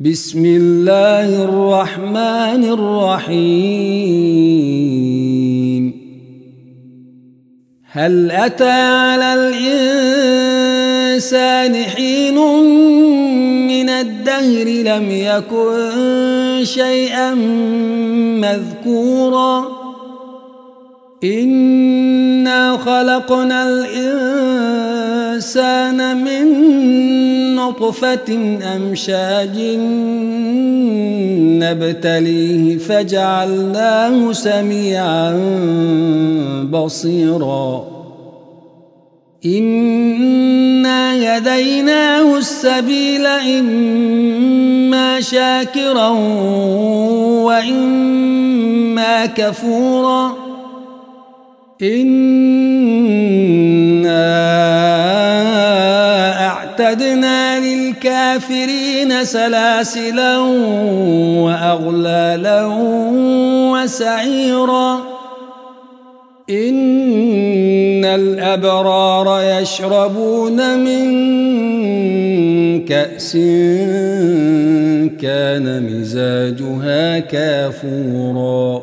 بسم الله الرحمن الرحيم. هل أتى على الإنسان حين من الدهر لم يكن شيئا مذكورا؟ إنا خلقنا الإنسان من نطفة أمشاج نبتليه فجعلناه سميعا بصيرا. إنا يديناه السبيل إما شاكرا وإما كفورا. إنا أعتدنا للكافرين سلاسلا وأغلالا وسعيرا. إن الأبرار يشربون من كأس كان مزاجها كافورا.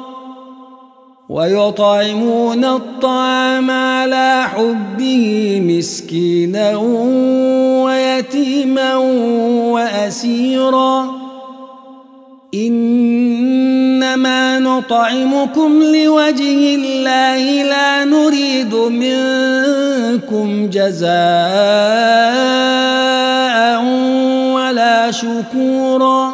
ويطعمون الطعام على حبه مسكينا ويتيما وأسيرا. إنما نطعمكم لوجه الله لا نريد منكم جزاء ولا شكورا.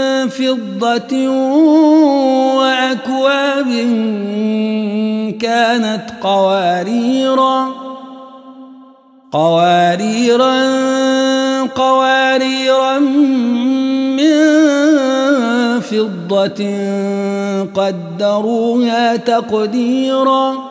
فضة وأكواب كانت قواريرا قواريرا قواريرا من فضة قدروها تقديرا.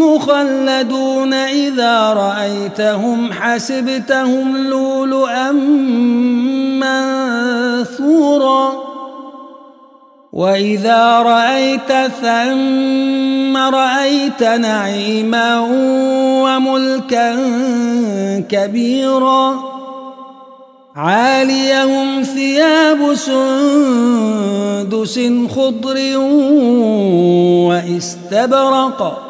مخلدون إذا رأيتهم حسبتهم لؤلؤا منثورا وإذا رأيت ثم رأيت نعيما وملكا كبيرا عاليهم ثياب سندس خضر وإستبرق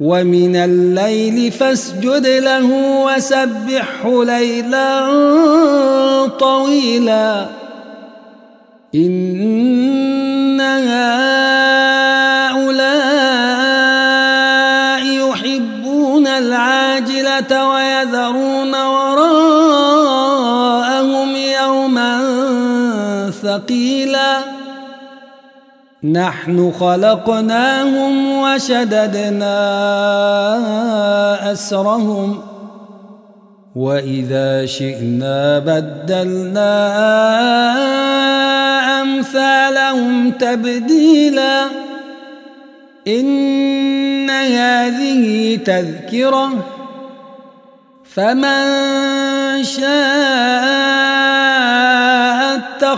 ومن الليل فاسجد له وسبحه ليلا طويلا. إن هؤلاء يحبون العاجلة ويذرون وراءهم يوما ثقيلا. نحن خلقناهم وشددنا أسرهم وإذا شئنا بدلنا أمثالهم تبديلا. إن هذه تذكرة فمن شاء